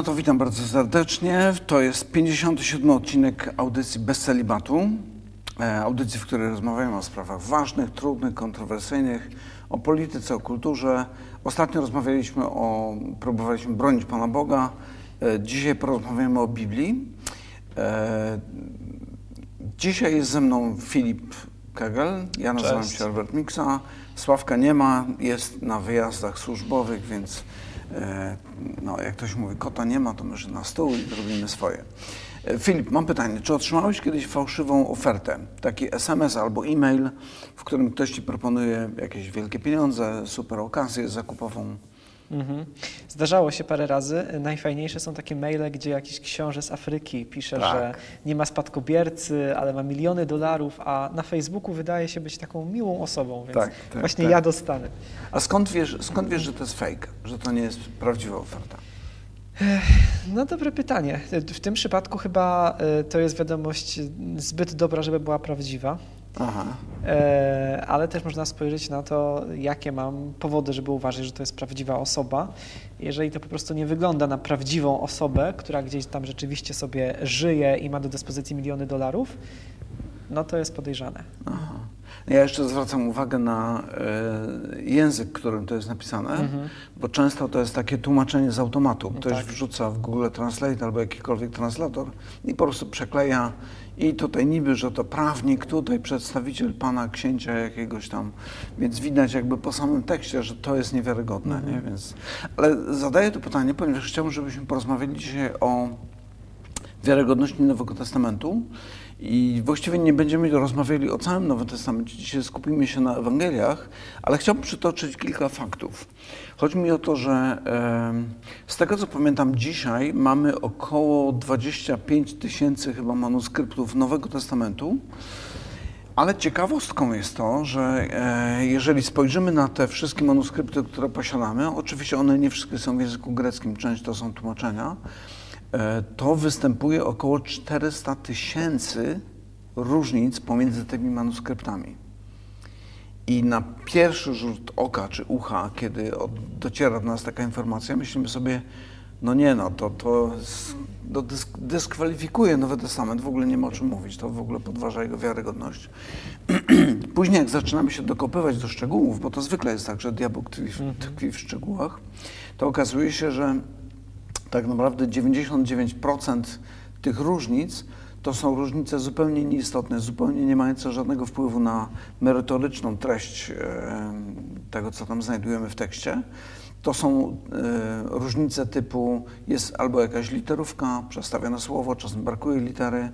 No to witam bardzo serdecznie. To jest 57 odcinek audycji Bez Celibatu. E, audycji, w której rozmawiamy o sprawach ważnych, trudnych, kontrowersyjnych, o polityce, o kulturze. Ostatnio rozmawialiśmy o, próbowaliśmy bronić Pana Boga. E, dzisiaj porozmawiamy o Biblii. E, dzisiaj jest ze mną Filip Kegel. Ja nazywam Cześć. się Albert Miksa. Sławka nie ma, jest na wyjazdach służbowych, więc no, jak ktoś mówi, kota nie ma, to my na stół i robimy swoje. E, Filip, mam pytanie. Czy otrzymałeś kiedyś fałszywą ofertę? Taki SMS albo e-mail, w którym ktoś ci proponuje jakieś wielkie pieniądze, super okazję zakupową? Mhm. Zdarzało się parę razy. Najfajniejsze są takie maile, gdzie jakiś książę z Afryki pisze, Tak. że nie ma spadkobiercy, ale ma miliony dolarów, a na Facebooku wydaje się być taką miłą osobą, więc Tak, tak, właśnie tak. ja dostanę. A skąd wiesz, skąd wiesz, że to jest fake, że to nie jest prawdziwa oferta? No dobre pytanie. W tym przypadku chyba e, to jest wiadomość zbyt dobra, żeby była prawdziwa. Aha. E, ale też można spojrzeć na to, jakie mam powody, żeby uważać, że to jest prawdziwa osoba. Jeżeli to po prostu nie wygląda na prawdziwą osobę, która gdzieś tam rzeczywiście sobie żyje i ma do dyspozycji miliony dolarów, no to jest podejrzane. Aha. Ja jeszcze zwracam uwagę na e, język, którym to jest napisane, Mhm. bo często to jest takie tłumaczenie z automatu. Ktoś tak. wrzuca w Google Translate albo jakikolwiek translator i po prostu przekleja i tutaj niby, że to prawnik, tutaj przedstawiciel pana księcia jakiegoś tam, więc widać jakby po samym tekście, że to jest niewiarygodne, Mhm. nie? Więc, ale zadaję to pytanie, ponieważ chciałbym, żebyśmy porozmawiali dzisiaj o wiarygodności Nowego Testamentu i właściwie nie będziemy rozmawiali o całym Nowym Testamencie. Dzisiaj skupimy się na Ewangeliach, ale chciałbym przytoczyć kilka faktów. Chodzi mi o to, że z tego co pamiętam dzisiaj mamy około 25 tysięcy chyba manuskryptów Nowego Testamentu. Ale ciekawostką jest to, że e, jeżeli spojrzymy na te wszystkie manuskrypty, które posiadamy, oczywiście one nie wszystkie są w języku greckim, część to są tłumaczenia, to występuje około 400 tysięcy różnic pomiędzy tymi manuskryptami. I na pierwszy rzut oka czy ucha, kiedy dociera do nas taka informacja, myślimy sobie, no nie no, to, to, to dysk, dyskwalifikuje Nowy Testament, w ogóle nie ma o czym mówić, to w ogóle podważa jego wiarygodność. Później jak zaczynamy się dokopywać do szczegółów, bo to zwykle jest tak, że diabeł tkwi, w- tkwi w szczegółach, to okazuje się, że tak naprawdę 99% tych różnic to są różnice zupełnie nieistotne, zupełnie nie mające żadnego wpływu na merytoryczną treść e, tego, co tam znajdujemy w tekście. To są e, różnice typu jest albo jakaś literówka, przestawione słowo, czasem brakuje litery,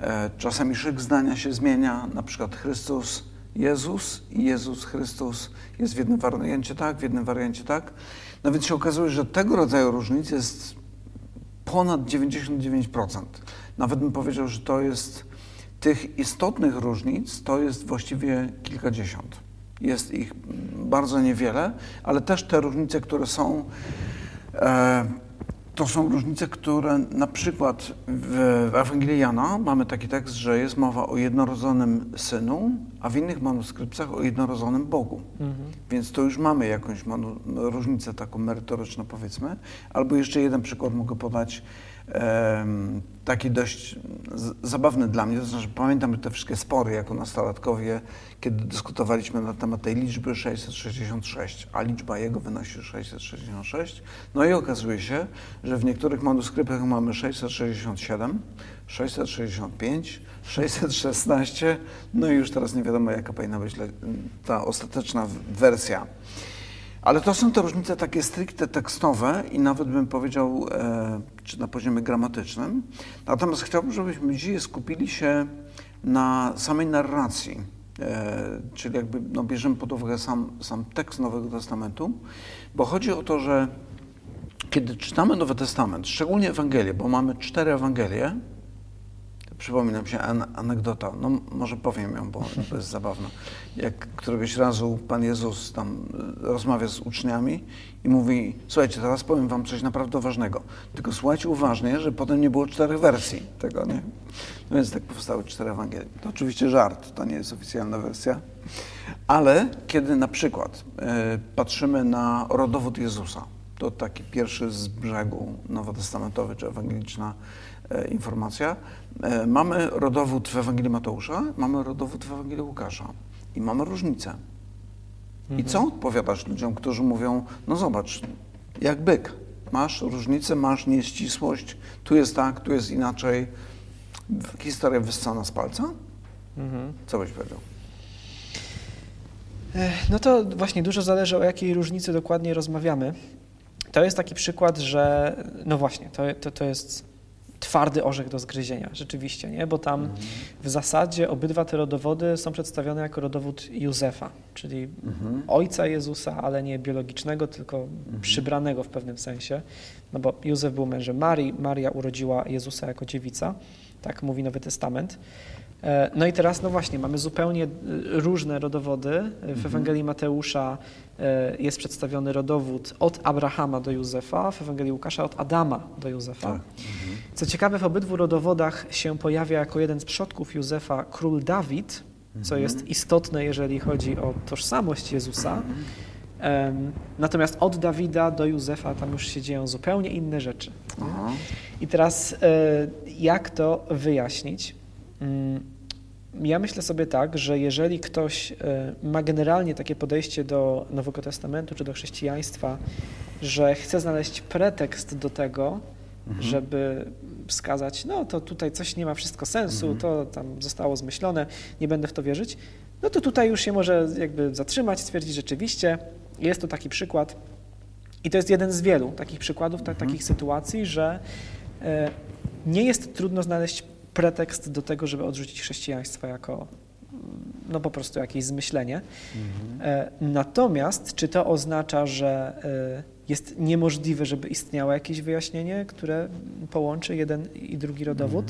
e, czasami szyk zdania się zmienia, na przykład Chrystus, Jezus i Jezus Chrystus jest w jednym wariancie tak, w jednym wariancie tak. Więc się okazuje, że tego rodzaju różnic jest ponad 99%. Nawet bym powiedział, że to jest tych istotnych różnic, to jest właściwie kilkadziesiąt. Jest ich bardzo niewiele, ale też te różnice, które są, e, to są różnice, które na przykład w, Ewangelii Jana mamy taki tekst, że jest mowa o jednorodzonym synu, a w innych manuskrypcjach o jednorodzonym Bogu. Więc to już mamy jakąś różnicę taką merytoryczną, powiedzmy. Albo jeszcze jeden przykład mogę podać, taki dość zabawny dla mnie. To znaczy, pamiętam te wszystkie spory jako nastolatkowie, kiedy dyskutowaliśmy na temat tej liczby 666, a liczba jego wynosi 666. No i okazuje się, że w niektórych manuskryptach mamy 667, 665, 616, no i już teraz nie wiadomo, jaka powinna być ta ostateczna wersja. Ale to są te różnice takie stricte tekstowe i nawet bym powiedział, e, czy na poziomie gramatycznym. Natomiast chciałbym, żebyśmy dzisiaj skupili się na samej narracji, e, czyli jakby no, bierzemy pod uwagę sam, sam tekst Nowego Testamentu, bo chodzi o to, że kiedy czytamy Nowy Testament, szczególnie Ewangelię, bo mamy cztery Ewangelie, Przypomina mi się an anegdota, no może powiem ją, bo to jest zabawna. Jak któregoś razu Pan Jezus tam y, rozmawia z uczniami i mówi, słuchajcie, teraz powiem wam coś naprawdę ważnego, tylko słuchajcie uważnie, że potem nie było czterech wersji tego, nie? No więc tak powstały cztery Ewangelie. To oczywiście żart, to nie jest oficjalna wersja, ale kiedy na przykład y, patrzymy na rodowód Jezusa, To taki pierwszy z brzegu nowotestamentowy czy ewangeliczna e, informacja. E, mamy rodowód w Ewangelii Mateusza, mamy rodowód w Ewangelii Łukasza i mamy różnicę. I co odpowiadasz ludziom, którzy mówią, no zobacz, jak byk, masz różnicę, masz nieścisłość, tu jest tak, tu jest inaczej. Historia wyssana z palca? Mhm. Co byś powiedział? Ech, No to właśnie dużo zależy o jakiej różnicy dokładnie rozmawiamy. To jest taki przykład, że no właśnie, to, to, to jest twardy orzech do zgryzienia, rzeczywiście, nie? bo tam w zasadzie obydwa te rodowody są przedstawione jako rodowód Józefa, czyli ojca Jezusa, ale nie biologicznego, tylko przybranego w pewnym sensie, no bo Józef był mężem Marii, Maria urodziła Jezusa jako dziewica, tak mówi Nowy Testament. E, No i teraz, no właśnie, mamy zupełnie y, różne rodowody. W Ewangelii Mateusza e, jest przedstawiony rodowód od Abrahama do Józefa, w Ewangelii Łukasza od Adama do Józefa. Tak. Co ciekawe, w obydwu rodowodach się pojawia jako jeden z przodków Józefa król Dawid, co jest istotne, jeżeli chodzi o tożsamość Jezusa. Em, Natomiast od Dawida do Józefa tam już się dzieją zupełnie inne rzeczy. Aha. I teraz e, jak to wyjaśnić? Mm, Ja myślę sobie tak, że jeżeli ktoś e, ma generalnie takie podejście do Nowego Testamentu czy do chrześcijaństwa, że chce znaleźć pretekst do tego, żeby wskazać, no to tutaj coś nie ma wszystko sensu, to tam zostało zmyślone, nie będę w to wierzyć, no to tutaj już się może jakby zatrzymać, stwierdzić rzeczywiście, jest to taki przykład, i to jest jeden z wielu takich przykładów, ta, takich sytuacji, że e, nie jest trudno znaleźć pretekst do tego, żeby odrzucić chrześcijaństwo jako no po prostu jakieś zmyślenie. E, natomiast czy to oznacza, że e, jest niemożliwe, żeby istniało jakieś wyjaśnienie, które połączy jeden i drugi rodowód?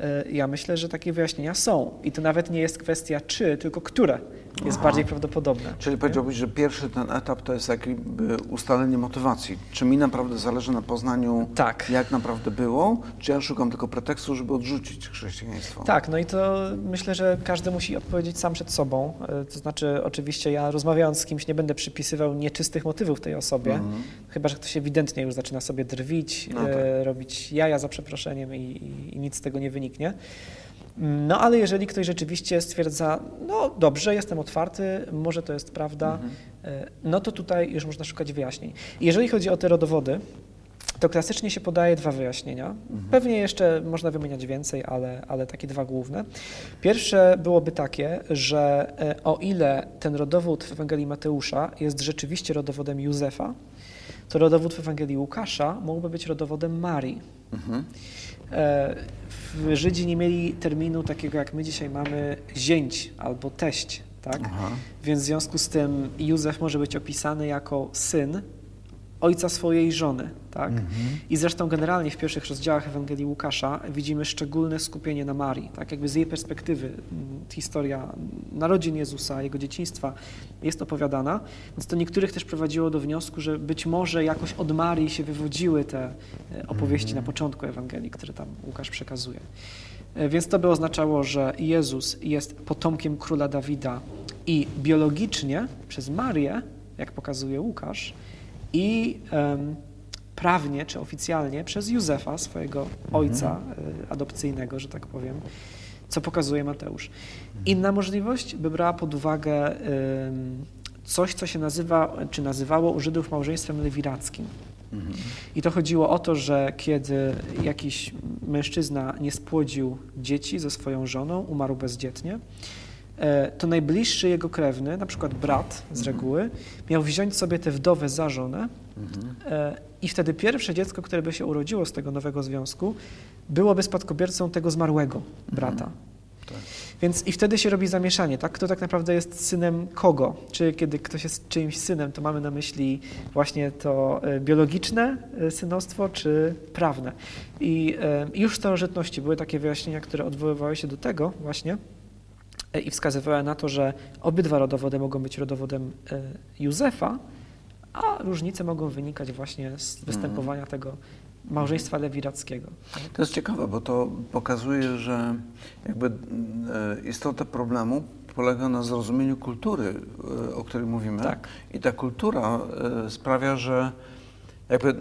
E, Ja myślę, że takie wyjaśnienia są. I to nawet nie jest kwestia czy, tylko które jest Aha. bardziej prawdopodobne. Czyli powiedziałbyś, że pierwszy ten etap to jest jakby ustalenie motywacji. Czy mi naprawdę zależy na poznaniu, Tak. jak naprawdę było, czy ja szukam tylko pretekstu, żeby odrzucić chrześcijaństwo? Tak, no i to myślę, że każdy musi odpowiedzieć sam przed sobą. E, To znaczy, oczywiście ja rozmawiając z kimś nie będę przypisywał nieczystych motywów tej osobie, Mhm. chyba że ktoś ewidentnie już zaczyna sobie drwić, No e, tak. robić jaja za przeproszeniem i, i, i nic z tego nie wyniknie. No ale jeżeli ktoś rzeczywiście stwierdza, no dobrze, jestem otwarty, może to jest prawda, Mhm. e, no to tutaj już można szukać wyjaśnień. Jeżeli chodzi o te rodowody, to klasycznie się podaje dwa wyjaśnienia. Pewnie jeszcze można wymieniać więcej, ale, ale takie dwa główne. Pierwsze byłoby takie, że e, o ile ten rodowód w Ewangelii Mateusza jest rzeczywiście rodowodem Józefa, to rodowód w Ewangelii Łukasza mógłby być rodowodem Marii. Mhm. E, Żydzi nie mieli terminu takiego, jak my dzisiaj mamy, zięć albo teść, tak? Aha. Więc w związku z tym Józef może być opisany jako syn ojca swojej żony, tak? I zresztą generalnie w pierwszych rozdziałach Ewangelii Łukasza widzimy szczególne skupienie na Marii, tak? Jakby z jej perspektywy mm, historia narodzin Jezusa, jego dzieciństwa jest opowiadana, więc to niektórych też prowadziło do wniosku, że być może jakoś od Marii się wywodziły te e, opowieści na początku Ewangelii, które tam Łukasz przekazuje. E, Więc to by oznaczało, że Jezus jest potomkiem króla Dawida i biologicznie przez Marię, jak pokazuje Łukasz, i prawnie czy oficjalnie przez Józefa, swojego ojca e, adopcyjnego, że tak powiem, co pokazuje Mateusz. Inna możliwość by brała pod uwagę coś, co się nazywa, czy nazywało u Żydów małżeństwem lewirackim. I to chodziło o to, że kiedy jakiś mężczyzna nie spłodził dzieci ze swoją żoną, umarł bezdzietnie, to najbliższy jego krewny, na przykład brat z reguły, miał wziąć sobie tę wdowę za żonę e, i wtedy pierwsze dziecko, które by się urodziło z tego nowego związku, byłoby spadkobiercą tego zmarłego brata. Tak. Więc i wtedy się robi zamieszanie, tak? Kto tak naprawdę jest synem kogo? Czy kiedy ktoś jest czyimś synem, to mamy na myśli właśnie to e, biologiczne e, synostwo, czy prawne? I e, już w starożytności były takie wyjaśnienia, które odwoływały się do tego właśnie e, i wskazywały na to, że obydwa rodowody mogą być rodowodem e, Józefa, a różnice mogą wynikać właśnie z występowania tego małżeństwa lewirackiego. To jest ciekawe, bo to pokazuje, że jakby e, istota problemu polega na zrozumieniu kultury, e, o której mówimy. Tak. I ta kultura e, sprawia, że Jakby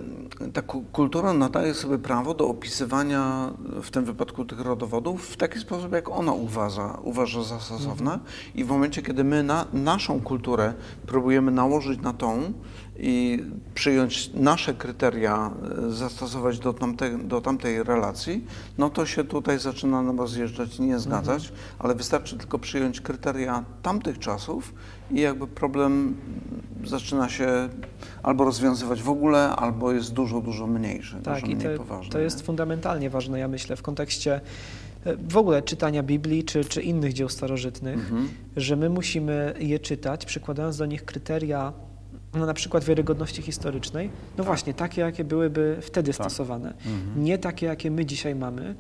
ta ku- kultura nadaje sobie prawo do opisywania w tym wypadku tych rodowodów w taki sposób, jak ona uważa, uważa za stosowne. I w momencie, kiedy my na, naszą kulturę próbujemy nałożyć na tą i przyjąć nasze kryteria, e, zastosować do, tamte, do tamtej relacji, no to się tutaj zaczyna nam rozjeżdżać i nie zgadzać, ale wystarczy tylko przyjąć kryteria tamtych czasów i jakby problem zaczyna się albo rozwiązywać w ogóle, albo jest dużo, dużo mniejszy, Tak, dużo i mniej to, poważny. to jest fundamentalnie ważne, ja myślę, w kontekście e, w ogóle czytania Biblii czy, czy innych dzieł starożytnych, Mhm. że my musimy je czytać, przykładając do nich kryteria, no na przykład wiarygodności historycznej, no właśnie, takie, jakie byłyby wtedy Tak. stosowane, Mhm. nie takie, jakie my dzisiaj mamy.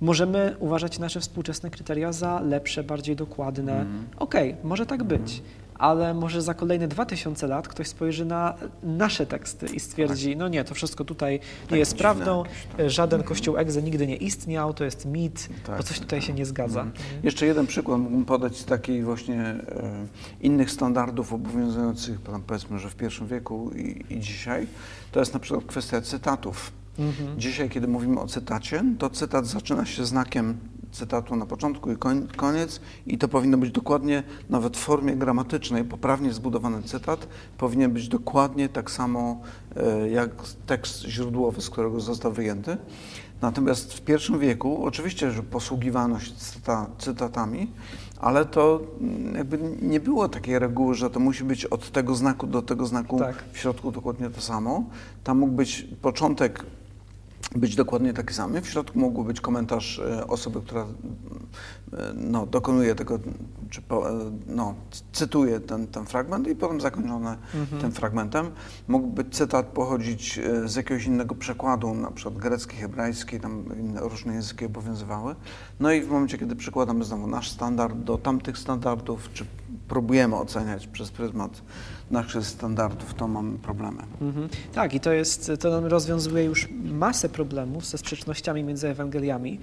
Możemy uważać nasze współczesne kryteria za lepsze, bardziej dokładne. Mhm. Okej, może tak być, ale może za kolejne 2000 lat ktoś spojrzy na nasze teksty i stwierdzi, no nie, to wszystko tutaj nie Tak jest dziwne prawdą, jakieś tam. żaden kościół egze nigdy nie istniał, to jest mit, Tak. bo coś tutaj się nie zgadza. Mhm. Jeszcze jeden przykład mógłbym podać z takich właśnie e, innych standardów obowiązujących, powiedzmy, że w pierwszym wieku i, i dzisiaj. To jest na przykład kwestia cytatów. Mhm. Dzisiaj, kiedy mówimy o cytacie, to cytat zaczyna się znakiem cytatu na początku i koniec i to powinno być dokładnie, nawet w formie gramatycznej, poprawnie zbudowany cytat powinien być dokładnie tak samo e, jak tekst źródłowy, z którego został wyjęty. Natomiast w pierwszym wieku oczywiście, że posługiwano się cyta, cytatami, ale to mm, jakby nie było takiej reguły, że to musi być od tego znaku do tego znaku Tak. w środku dokładnie to samo. Tam mógł być początek być dokładnie taki sam. W środku mógł być komentarz e, osoby, która e, no, dokonuje tego, czy po, e, no, cytuje ten, ten fragment i potem zakończone tym fragmentem. Mógł być cytat pochodzić z jakiegoś innego przekładu, na przykład grecki, hebrajski, tam inne różne języki obowiązywały. No i w momencie, kiedy przykładamy znowu nasz standard do tamtych standardów, czy próbujemy oceniać przez pryzmat naszych standardów, to mamy problemy. Mhm. Tak, i to jest, to nam rozwiązuje już masę problemów ze sprzecznościami między Ewangeliami.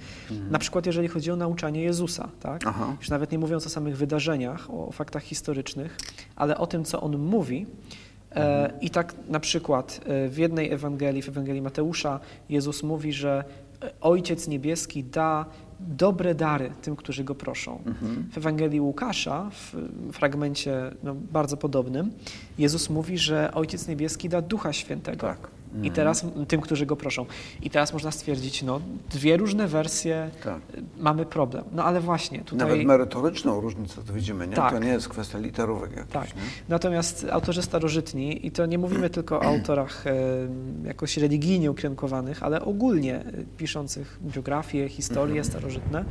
Na przykład jeżeli chodzi o nauczanie Jezusa, tak? Aha. Już nawet nie mówiąc o samych wydarzeniach, o faktach historycznych, ale o tym, co on mówi. E, I tak na przykład e, w jednej Ewangelii, w Ewangelii Mateusza, Jezus mówi, że e, Ojciec Niebieski da dobre dary tym, którzy go proszą. Mhm. W Ewangelii Łukasza, w fragmencie no, bardzo podobnym, Jezus mówi, że Ojciec Niebieski da Ducha Świętego. Tak. I teraz tym, którzy go proszą. I teraz można stwierdzić, no, dwie różne wersje, Tak. y, mamy problem. No ale właśnie, tutaj... Nawet merytoryczną różnicę to widzimy, nie? Tak. To nie jest kwestia literówek jakichś, Tak. nie? Natomiast autorzy starożytni, i to nie mówimy tylko o autorach e, jakoś religijnie ukierunkowanych, ale ogólnie e, piszących biografie, historie starożytne,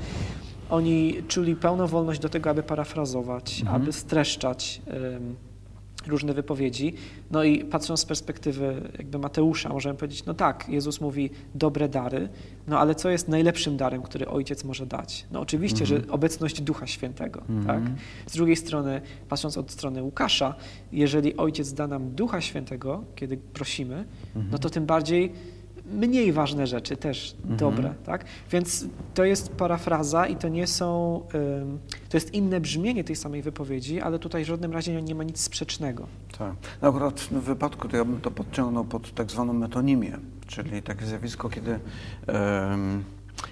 oni czuli pełną wolność do tego, aby parafrazować, aby streszczać em, różne wypowiedzi. No i patrząc z perspektywy jakby Mateusza, możemy powiedzieć, no tak, Jezus mówi dobre dary, no ale co jest najlepszym darem, który Ojciec może dać? No oczywiście, że obecność Ducha Świętego, tak? Z drugiej strony, patrząc od strony Łukasza, jeżeli Ojciec da nam Ducha Świętego, kiedy prosimy, no to tym bardziej mniej ważne rzeczy też dobre, tak? Więc to jest parafraza i to nie są, to jest inne brzmienie tej samej wypowiedzi, ale tutaj w żadnym razie nie ma nic sprzecznego. Tak. No akurat w tym wypadku to ja bym to podciągnął pod tak zwaną metonimię, czyli takie zjawisko, kiedy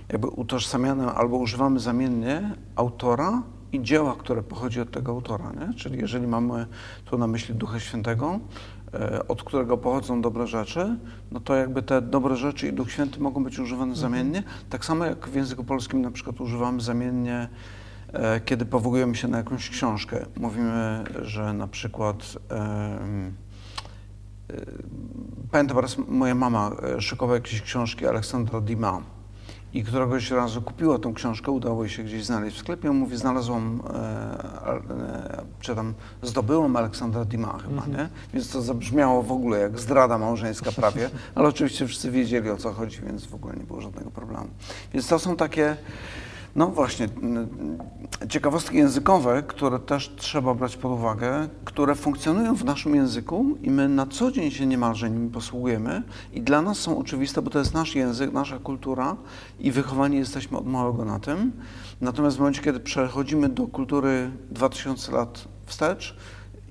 jakby utożsamiamy albo używamy zamiennie autora i dzieła, które pochodzi od tego autora, nie? Czyli jeżeli mamy tu na myśli Ducha Świętego, od którego pochodzą dobre rzeczy, no to jakby te dobre rzeczy i Duch Święty mogą być używane zamiennie. Tak samo jak w języku polskim na przykład używamy zamiennie E, kiedy powołujemy się na jakąś książkę, mówimy, że na przykład e, pamiętam raz moja mama e, szykowała jakieś książki Aleksandra Dima i któregoś razu kupiła tą książkę, udało jej się gdzieś znaleźć w sklepie, mówi, znalazłam, e, e, czy tam zdobyłam Aleksandra Dima chyba, nie? Więc to zabrzmiało w ogóle jak zdrada małżeńska prawie, ale oczywiście wszyscy wiedzieli o co chodzi, więc w ogóle nie było żadnego problemu. Więc to są takie no właśnie, n- ciekawostki językowe, które też trzeba brać pod uwagę, które funkcjonują w naszym języku i my na co dzień się niemalże nimi posługujemy i dla nas są oczywiste, bo to jest nasz język, nasza kultura i wychowani jesteśmy od małego na tym. Natomiast w momencie, kiedy przechodzimy do kultury 2000 lat wstecz,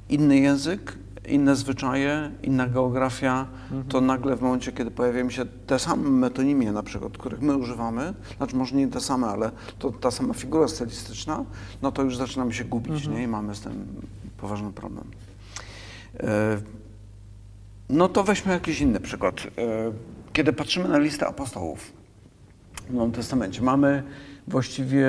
inny język, inne zwyczaje, inna geografia, to nagle w momencie, kiedy pojawiają się te same metonimie na przykład, których my używamy, znaczy może nie te same, ale to ta sama figura stylistyczna, no to już zaczynamy się gubić, nie? I mamy z tym poważny problem. E, No to weźmy jakiś inny przykład. E, Kiedy patrzymy na listę apostołów w Nowym Testamencie, mamy właściwie,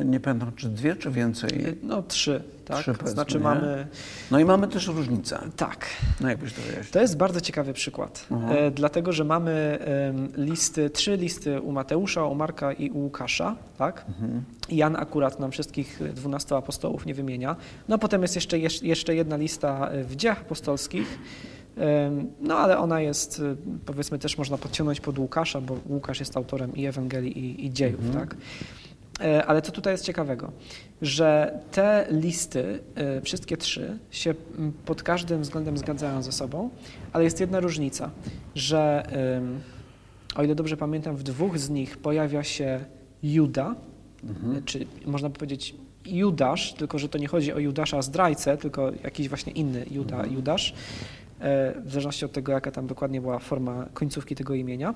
e, nie pamiętam, czy dwie, czy więcej? No trzy, tak? Trzy, znaczy nie? mamy... No i mamy też różnice. Tak. No jakbyś to wyjaśnił? To jest bardzo ciekawy przykład, e, dlatego że mamy em, listy, trzy listy u Mateusza, u Marka i u Łukasza, tak? Jan akurat nam wszystkich 12 apostołów nie wymienia. No potem jest jeszcze, jeszcze- jedna lista e, w dziejach apostolskich, no ale ona jest, e, powiedzmy też można podciągnąć pod Łukasza, bo Łukasz jest autorem i Ewangelii i, i dziejów, tak? E, Ale co tutaj jest ciekawego, że te listy, e, wszystkie trzy, się pod każdym względem zgadzają ze sobą, ale jest jedna różnica, że o ile dobrze pamiętam, w dwóch z nich pojawia się Juda, e, czy można by powiedzieć Judasz, tylko że to nie chodzi o Judasza zdrajcę, tylko jakiś właśnie inny Juda, Judasz, e, w zależności od tego, jaka tam dokładnie była forma końcówki tego imienia.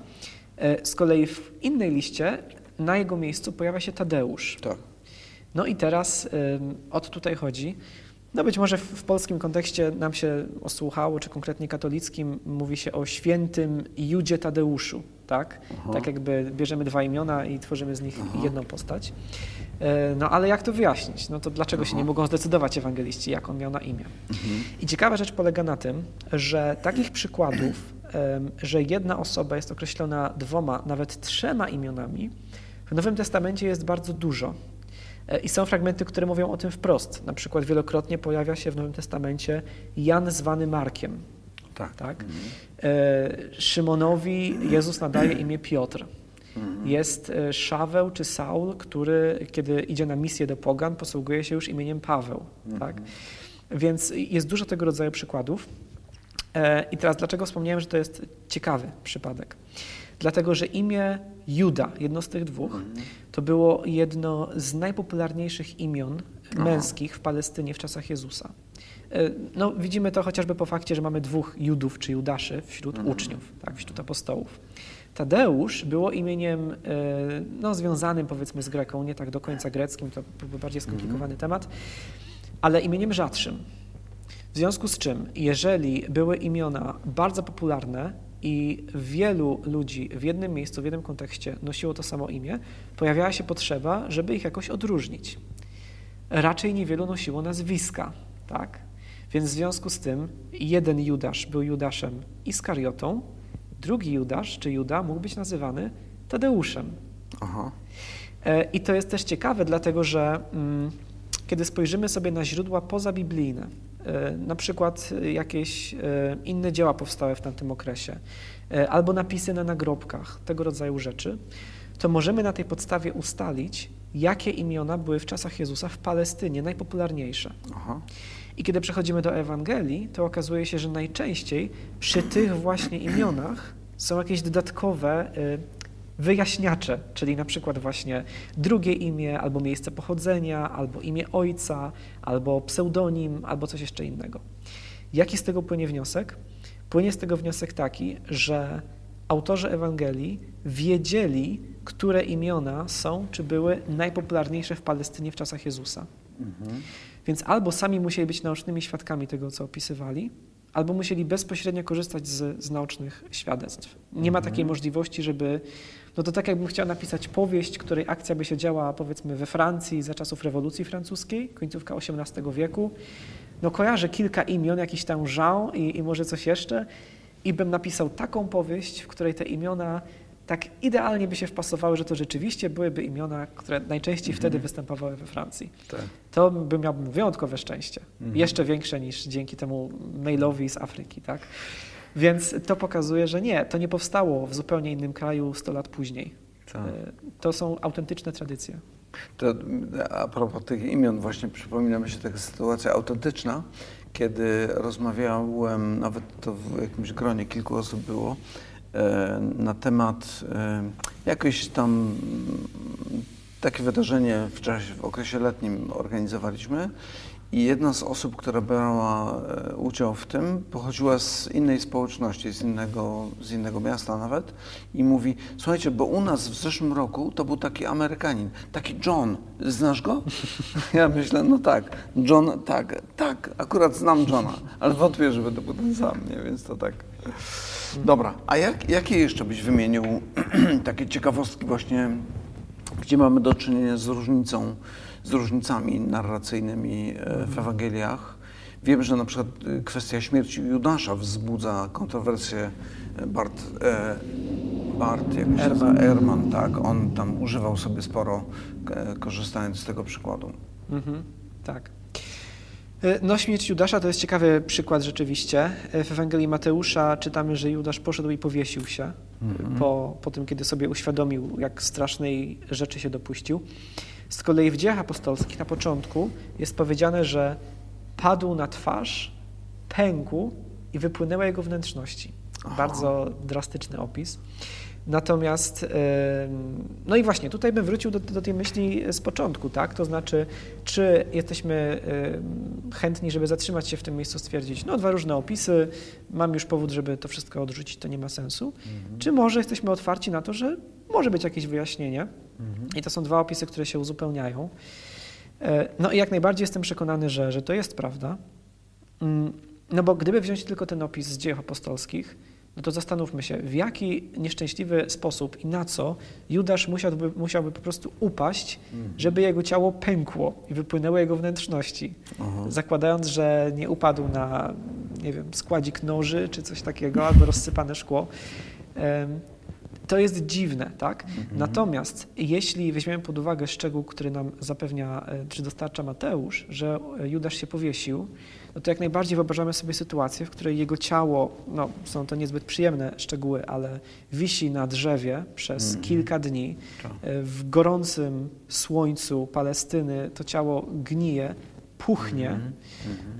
E, Z kolei w innej liście na jego miejscu pojawia się Tadeusz. Tak. No i teraz o to tutaj chodzi. No być może w polskim kontekście nam się osłuchało, czy konkretnie katolickim, mówi się o świętym Judzie Tadeuszu, tak? Tak jakby bierzemy dwa imiona i tworzymy z nich jedną postać. E, No ale jak to wyjaśnić? No to dlaczego się nie mogą zdecydować ewangeliści, jak on miał na imię? I ciekawa rzecz polega na tym, że takich przykładów, że jedna osoba jest określona dwoma, nawet trzema imionami, w Nowym Testamencie jest bardzo dużo. E, I są fragmenty, które mówią o tym wprost. Na przykład wielokrotnie pojawia się w Nowym Testamencie Jan zwany Markiem. Tak. Tak? E, Szymonowi Jezus nadaje imię Piotr. Jest e, Szaweł czy Saul, który, kiedy idzie na misję do Pogan, posługuje się już imieniem Paweł. Tak? Więc jest dużo tego rodzaju przykładów. E, I teraz dlaczego wspomniałem, że to jest ciekawy przypadek? Dlatego, że imię Juda, jedno z tych dwóch, to było jedno z najpopularniejszych imion męskich w Palestynie w czasach Jezusa. E, No, widzimy to chociażby po fakcie, że mamy dwóch Judów czy Judaszy wśród uczniów, tak, wśród apostołów. Tadeusz było imieniem e, no, związanym powiedzmy z Greką, nie tak do końca greckim, to byłby bardziej skomplikowany temat, ale imieniem rzadszym. W związku z czym, jeżeli były imiona bardzo popularne i wielu ludzi w jednym miejscu, w jednym kontekście nosiło to samo imię, pojawiała się potrzeba, żeby ich jakoś odróżnić. Raczej niewielu nosiło nazwiska, tak? Więc w związku z tym jeden Judasz był Judaszem Iskariotą, drugi Judasz, czy Juda, mógł być nazywany Tadeuszem. Aha. E, I to jest też ciekawe, dlatego że mm, kiedy spojrzymy sobie na źródła pozabiblijne, e, na przykład e, jakieś inne dzieła powstałe w tamtym okresie, albo napisy na nagrobkach, tego rodzaju rzeczy, to możemy na tej podstawie ustalić, jakie imiona były w czasach Jezusa w Palestynie najpopularniejsze. Aha. I kiedy przechodzimy do Ewangelii, to okazuje się, że najczęściej przy tych właśnie imionach są jakieś dodatkowe y, wyjaśniacze, czyli na przykład właśnie drugie imię, albo miejsce pochodzenia, albo imię ojca, albo pseudonim, albo coś jeszcze innego. Jaki z tego płynie wniosek? Płynie z tego wniosek taki, że autorzy Ewangelii wiedzieli, które imiona są, czy były najpopularniejsze w Palestynie w czasach Jezusa. Więc albo sami musieli być naocznymi świadkami tego, co opisywali, albo musieli bezpośrednio korzystać z, z naocznych świadectw. Nie ma takiej możliwości, żeby. No to tak jakbym chciał napisać powieść, której akcja by się działa powiedzmy we Francji za czasów rewolucji francuskiej, końcówka XVIII wieku. No kojarzę kilka imion, jakiś tam Jean i, i może coś jeszcze i bym napisał taką powieść, w której te imiona tak idealnie by się wpasowały, że to rzeczywiście byłyby imiona, które najczęściej wtedy występowały we Francji. Tak. To by miałbym wyjątkowe szczęście. Jeszcze większe niż dzięki temu mailowi z Afryki, tak? Więc to pokazuje, że nie, to nie powstało w zupełnie innym kraju 100 lat później. Tak. E, To są autentyczne tradycje. To a propos tych imion, właśnie przypomina mi się taka sytuacja autentyczna, kiedy rozmawiałem, nawet to w jakimś gronie kilku osób było, e, na temat e, jakoś tam mm, takie wydarzenie w czasie, w okresie letnim organizowaliśmy I jedna z osób, która brała e, udział w tym, pochodziła z innej społeczności, z innego, z innego miasta nawet i mówi, słuchajcie, bo u nas w zeszłym roku to był taki Amerykanin, taki John, znasz go? Ja myślę, no tak, John, tak, tak, akurat znam Johna, ale wątpię, żeby to był ten sam, nie? więc to tak. Dobra, a jak, jakie jeszcze byś wymienił takie ciekawostki właśnie, gdzie mamy do czynienia z różnicą, z różnicami narracyjnymi e, w Ewangeliach? Wiem, że na przykład e, kwestia śmierci Judasza wzbudza kontrowersję. E, Bart, Bart jak? Ehrman. Ehrman, tak, on tam używał sobie sporo, korzystając z tego przykładu. Mhm, tak. E, No, śmierć Judasza to jest ciekawy przykład rzeczywiście. E, W Ewangelii Mateusza czytamy, że Judasz poszedł i powiesił się Mhm. po, po tym, kiedy sobie uświadomił, jak strasznej rzeczy się dopuścił. Z kolei w dziejach apostolskich na początku jest powiedziane, że padł na twarz, pękł i wypłynęły jego wnętrzności. Aha. Bardzo drastyczny opis. Natomiast, no i właśnie, tutaj bym wrócił do, do tej myśli z początku, tak? To znaczy, czy jesteśmy chętni, żeby zatrzymać się w tym miejscu, stwierdzić, no dwa różne opisy, mam już powód, żeby to wszystko odrzucić, to nie ma sensu, czy może jesteśmy otwarci na to, że może być jakieś wyjaśnienie i to są dwa opisy, które się uzupełniają. E, No i jak najbardziej jestem przekonany, że, że to jest prawda. Mm, No bo gdyby wziąć tylko ten opis z dziejów apostolskich, no to zastanówmy się, w jaki nieszczęśliwy sposób i na co Judasz musiałby, musiałby po prostu upaść, żeby jego ciało pękło i wypłynęły jego wnętrzności. Aha. Zakładając, że nie upadł na, nie wiem, składzik noży czy coś takiego, albo rozsypane szkło. Em, To jest dziwne, tak? Natomiast jeśli weźmiemy pod uwagę szczegół, który nam zapewnia, e, czy dostarcza Mateusz, że e, Judasz się powiesił, no to jak najbardziej wyobrażamy sobie sytuację, w której jego ciało, no są to niezbyt przyjemne szczegóły, ale wisi na drzewie przez Mhm. kilka dni, Tak. e, w gorącym słońcu Palestyny to ciało gnije, puchnie, Mhm.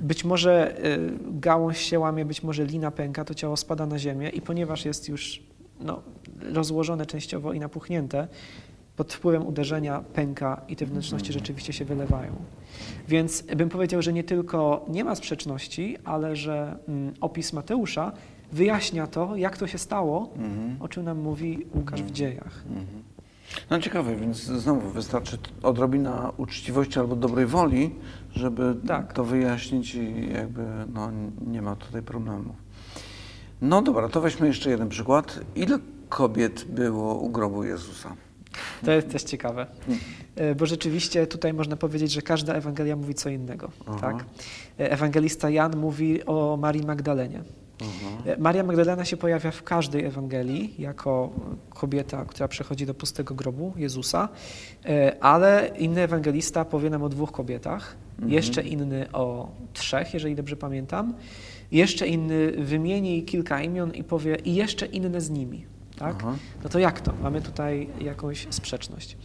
być może y, gałąź się łamie, być może lina pęka, to ciało spada na ziemię i ponieważ jest już no, rozłożone częściowo i napuchnięte, pod wpływem uderzenia pęka i te wnętrzności rzeczywiście się wylewają. Więc bym powiedział, że nie tylko nie ma sprzeczności, ale że mm, opis Mateusza wyjaśnia to, jak to się stało, Mhm. o czym nam mówi Łukasz w dziejach. Mhm. No ciekawe, więc znowu wystarczy odrobina uczciwości albo dobrej woli, żeby Tak. to wyjaśnić i jakby no, nie ma tutaj problemu. No dobra, to weźmy jeszcze jeden przykład. Ile kobiet było u grobu Jezusa? To jest też ciekawe, E, bo rzeczywiście tutaj można powiedzieć, że każda Ewangelia mówi co innego. Aha. Tak? E, Ewangelista Jan mówi o Marii Magdalenie. Mhm. E, Maria Magdalena się pojawia w każdej Ewangelii jako kobieta, która przechodzi do pustego grobu Jezusa, ale inny ewangelista powie nam o dwóch kobietach, Mhm. jeszcze inny o trzech, jeżeli dobrze pamiętam, jeszcze inny wymieni kilka imion i powie i jeszcze inne z nimi. Tak? Aha. No to jak to? Mamy tutaj jakąś sprzeczność.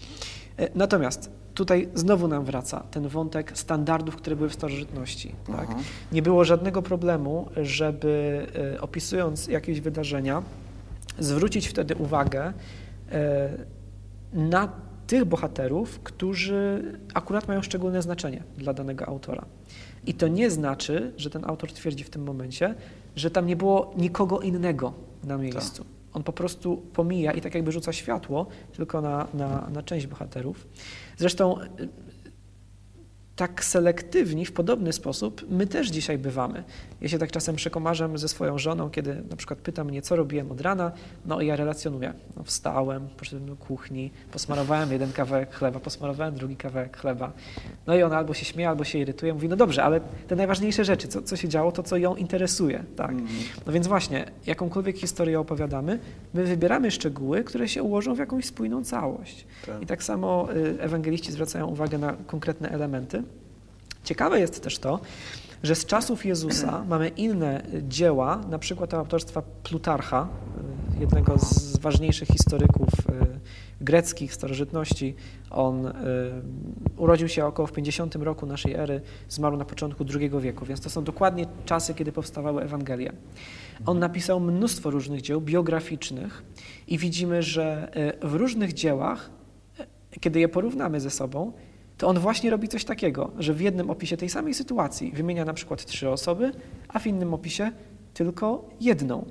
E, Natomiast tutaj znowu nam wraca ten wątek standardów, które były w starożytności. Tak? Nie było żadnego problemu, żeby e, opisując jakieś wydarzenia, zwrócić wtedy uwagę e, na tych bohaterów, którzy akurat mają szczególne znaczenie dla danego autora. I to nie znaczy, że ten autor twierdzi w tym momencie, że tam nie było nikogo innego na miejscu. On po prostu pomija i tak jakby rzuca światło tylko na, na, na część bohaterów. Zresztą tak selektywni w podobny sposób my też dzisiaj bywamy. Ja się tak czasem przekomarzam ze swoją żoną, kiedy na przykład pyta mnie, co robiłem od rana, no i ja relacjonuję. No, wstałem, poszedłem do kuchni, posmarowałem jeden kawałek chleba, posmarowałem drugi kawałek chleba. No i ona albo się śmieje, albo się irytuje, mówi, no dobrze, ale te najważniejsze rzeczy, co, co się działo, to co ją interesuje. Tak? No więc właśnie, jakąkolwiek historię opowiadamy, my wybieramy szczegóły, które się ułożą w jakąś spójną całość. Tak. I tak samo y, ewangeliści zwracają uwagę na konkretne elementy. Ciekawe jest też to, że z czasów Jezusa mamy inne dzieła, na przykład autorstwa Plutarcha, y, jednego z ważniejszych historyków y, greckich starożytności. On y, urodził się około w 50 roku naszej ery, zmarł na początku II wieku, więc to są dokładnie czasy, kiedy powstawały Ewangelie. On napisał mnóstwo różnych dzieł biograficznych i widzimy, że w różnych dziełach, kiedy je porównamy ze sobą, to on właśnie robi coś takiego, że w jednym opisie tej samej sytuacji wymienia na przykład trzy osoby, a w innym opisie tylko jedną.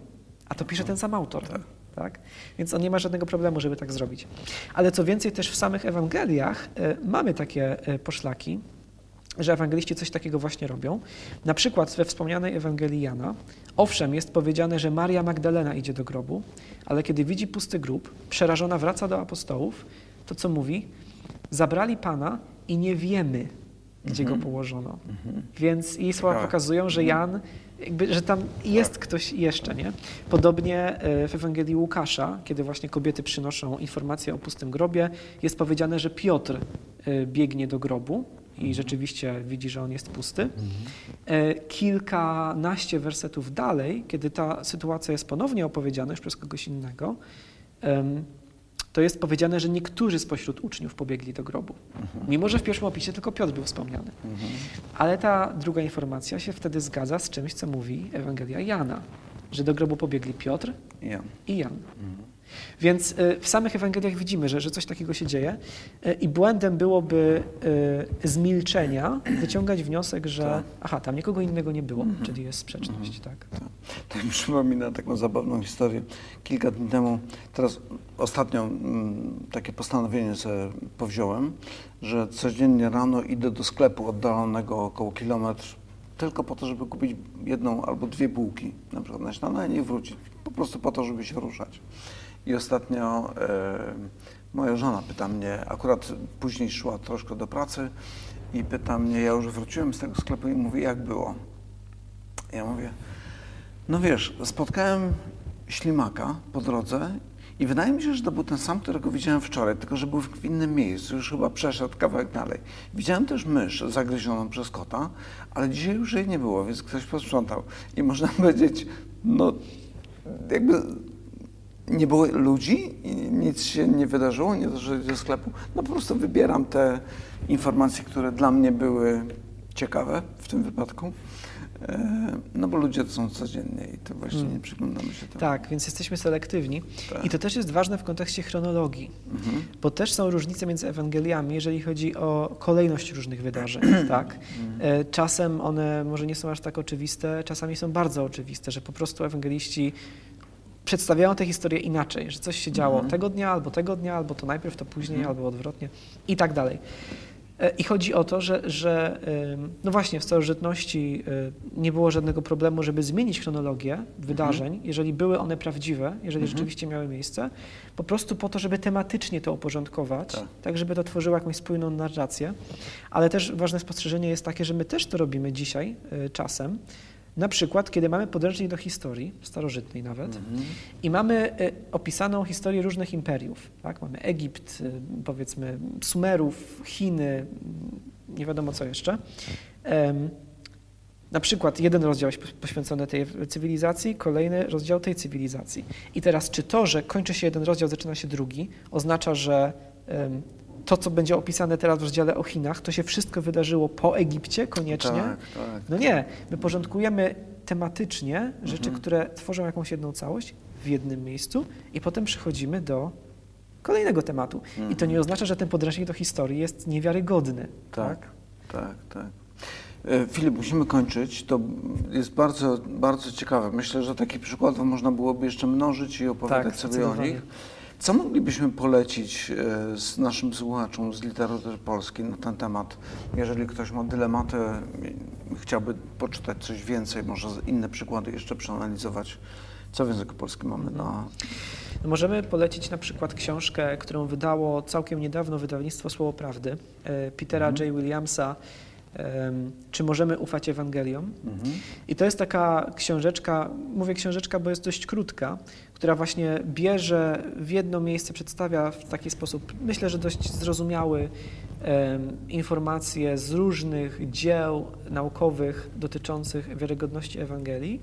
A to pisze ten sam autor. Tak. Tak? Więc on nie ma żadnego problemu, żeby tak zrobić. Ale co więcej, też w samych Ewangeliach e, mamy takie e, poszlaki, że ewangeliści coś takiego właśnie robią. Na przykład we wspomnianej Ewangelii Jana, owszem, jest powiedziane, że Maria Magdalena idzie do grobu, ale kiedy widzi pusty grób, przerażona wraca do apostołów, to co mówi? Zabrali Pana i nie wiemy, gdzie go położono. Więc jej słowa Ciekawe. pokazują, że Jan, jakby, że tam jest ktoś jeszcze, nie? Podobnie e, w Ewangelii Łukasza, kiedy właśnie kobiety przynoszą informację o pustym grobie, jest powiedziane, że Piotr e, biegnie do grobu i rzeczywiście widzi, że on jest pusty. E, Kilkanaście wersetów dalej, kiedy ta sytuacja jest ponownie opowiedziana już przez kogoś innego, to jest powiedziane, że niektórzy spośród uczniów pobiegli do grobu. Mimo, że w pierwszym opisie tylko Piotr był wspomniany. Ale ta druga informacja się wtedy zgadza z czymś, co mówi Ewangelia Jana, że do grobu pobiegli Piotr Ja. i Jan. Więc y, w samych Ewangeliach widzimy, że, że coś takiego się dzieje y, i błędem byłoby y, z milczenia wyciągać wniosek, że Tak. aha, tam nikogo innego nie było, czyli jest sprzeczność. Tak. To mi przypomina taką zabawną historię. Kilka dni temu, teraz ostatnio mm, takie postanowienie sobie powziąłem, że codziennie rano idę do sklepu oddalonego około kilometr, tylko po to, żeby kupić jedną albo dwie bułki, na przykład na śniadanie i wrócić. Po prostu po to, żeby się ruszać. I ostatnio e, moja żona pyta mnie, akurat później szła troszkę do pracy i pyta mnie, ja już wróciłem z tego sklepu i mówi, jak było? Ja mówię, no wiesz, spotkałem ślimaka po drodze i wydaje mi się, że to był ten sam, którego widziałem wczoraj, tylko że był w innym miejscu, już chyba przeszedł kawałek dalej. Widziałem też mysz zagryzioną przez kota, ale dzisiaj już jej nie było, więc ktoś posprzątał. I można powiedzieć, no jakby nie było ludzi nic się nie wydarzyło, nie doszedłem do sklepu. No po prostu wybieram te informacje, które dla mnie były ciekawe w tym wypadku. E, No bo ludzie to są codziennie i to właśnie nie przyglądamy się temu. Tak, więc jesteśmy selektywni. Tak. I to też jest ważne w kontekście chronologii, Mhm. bo też są różnice między Ewangeliami, jeżeli chodzi o kolejność różnych wydarzeń. tak? E, Czasem one może nie są aż tak oczywiste, czasami są bardzo oczywiste, że po prostu ewangeliści przedstawiają tę historię inaczej, że coś się działo Mhm. tego dnia, albo tego dnia, albo to najpierw, to później, albo odwrotnie i tak dalej. E, I chodzi o to, że, że no właśnie w starożytności y, nie było żadnego problemu, żeby zmienić chronologię wydarzeń, jeżeli były one prawdziwe, jeżeli rzeczywiście miały miejsce, po prostu po to, żeby tematycznie to uporządkować, Tak. tak żeby to tworzyło jakąś spójną narrację. Ale też ważne spostrzeżenie jest takie, że my też to robimy dzisiaj y, czasem. Na przykład, kiedy mamy podręcznik do historii, starożytnej nawet, Mhm. i mamy y, opisaną historię różnych imperiów. Tak? Mamy Egipt, y, powiedzmy Sumerów, Chiny, mm, nie wiadomo co jeszcze. Na przykład jeden rozdział jest poś- poświęcony tej cywilizacji, kolejny rozdział tej cywilizacji. I teraz, czy to, że kończy się jeden rozdział, zaczyna się drugi, oznacza, że to, co będzie opisane teraz w rozdziale o Chinach, to się wszystko wydarzyło po Egipcie koniecznie? Tak, tak. No nie, my porządkujemy tematycznie rzeczy, Mhm. które tworzą jakąś jedną całość w jednym miejscu i potem przechodzimy do kolejnego tematu. I to Mhm. nie oznacza, że ten podręcznik do historii jest niewiarygodny. Tak, tak, tak. E, Filip, musimy kończyć. To jest bardzo, bardzo ciekawe. Myślę, że takich przykładów można byłoby jeszcze mnożyć i opowiadać Tak, sobie o nich. Co moglibyśmy polecić e, z naszym słuchaczom z literatury polskiej na ten temat? Jeżeli ktoś ma dylematy, i chciałby poczytać coś więcej, może inne przykłady jeszcze przeanalizować. Co w języku polskim mamy na... No możemy polecić na przykład książkę, którą wydało całkiem niedawno wydawnictwo Słowo Prawdy e, Petera Mhm. J. Williamsa. Czy możemy ufać Ewangeliom? Mhm. I to jest taka książeczka, mówię książeczka, bo jest dość krótka, która właśnie bierze w jedno miejsce, przedstawia w taki sposób, myślę, że dość zrozumiały, informacje z różnych dzieł naukowych dotyczących wiarygodności Ewangelii.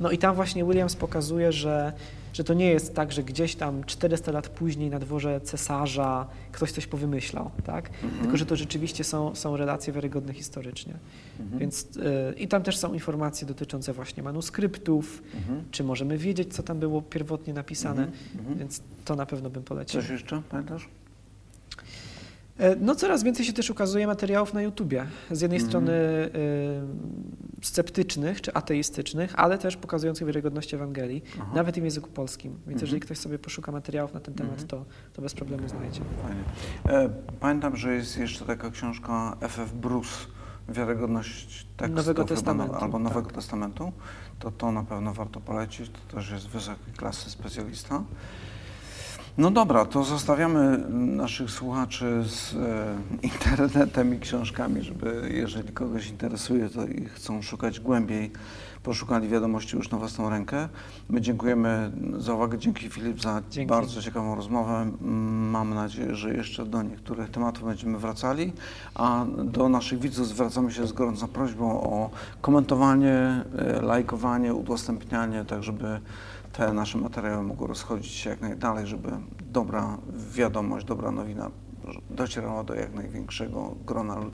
No i tam właśnie Williams pokazuje, że, że to nie jest tak, że gdzieś tam 400 lat później na dworze cesarza ktoś coś powymyślał, tak? Tylko, że to rzeczywiście są, są relacje wiarygodne historycznie. Więc y, i tam też są informacje dotyczące właśnie manuskryptów, Mhm. czy możemy wiedzieć, co tam było pierwotnie napisane, Mhm. Mhm. więc to na pewno bym polecił. Coś jeszcze, pamiętasz? E, No coraz więcej się też ukazuje materiałów na YouTubie. Z jednej Mhm. strony y, sceptycznych czy ateistycznych, ale też pokazujących wiarygodność Ewangelii, Aha. nawet i w języku polskim. Więc Mhm. jeżeli ktoś sobie poszuka materiałów na ten temat, Mhm. to, to bez problemu znajdzie. Fajnie. E, Pamiętam, że jest jeszcze taka książka F.F. Bruce, Wiarygodność tekstów Nowego chyba, Testamentu, albo Nowego tak. Testamentu. To to na pewno warto polecić. To też jest wysokiej klasy specjalista. No dobra, to zostawiamy naszych słuchaczy z e, internetem i książkami, żeby jeżeli kogoś interesuje to i chcą szukać głębiej, poszukali wiadomości już na własną rękę. My dziękujemy za uwagę. Dzięki Filip za Dzięki. bardzo ciekawą rozmowę. Mam nadzieję, że jeszcze do niektórych tematów będziemy wracali, a do naszych widzów zwracamy się z gorącą prośbą o komentowanie, e, lajkowanie, udostępnianie, tak żeby te nasze materiały mogły rozchodzić się jak najdalej, żeby dobra wiadomość, dobra nowina docierała do jak największego grona ludzi.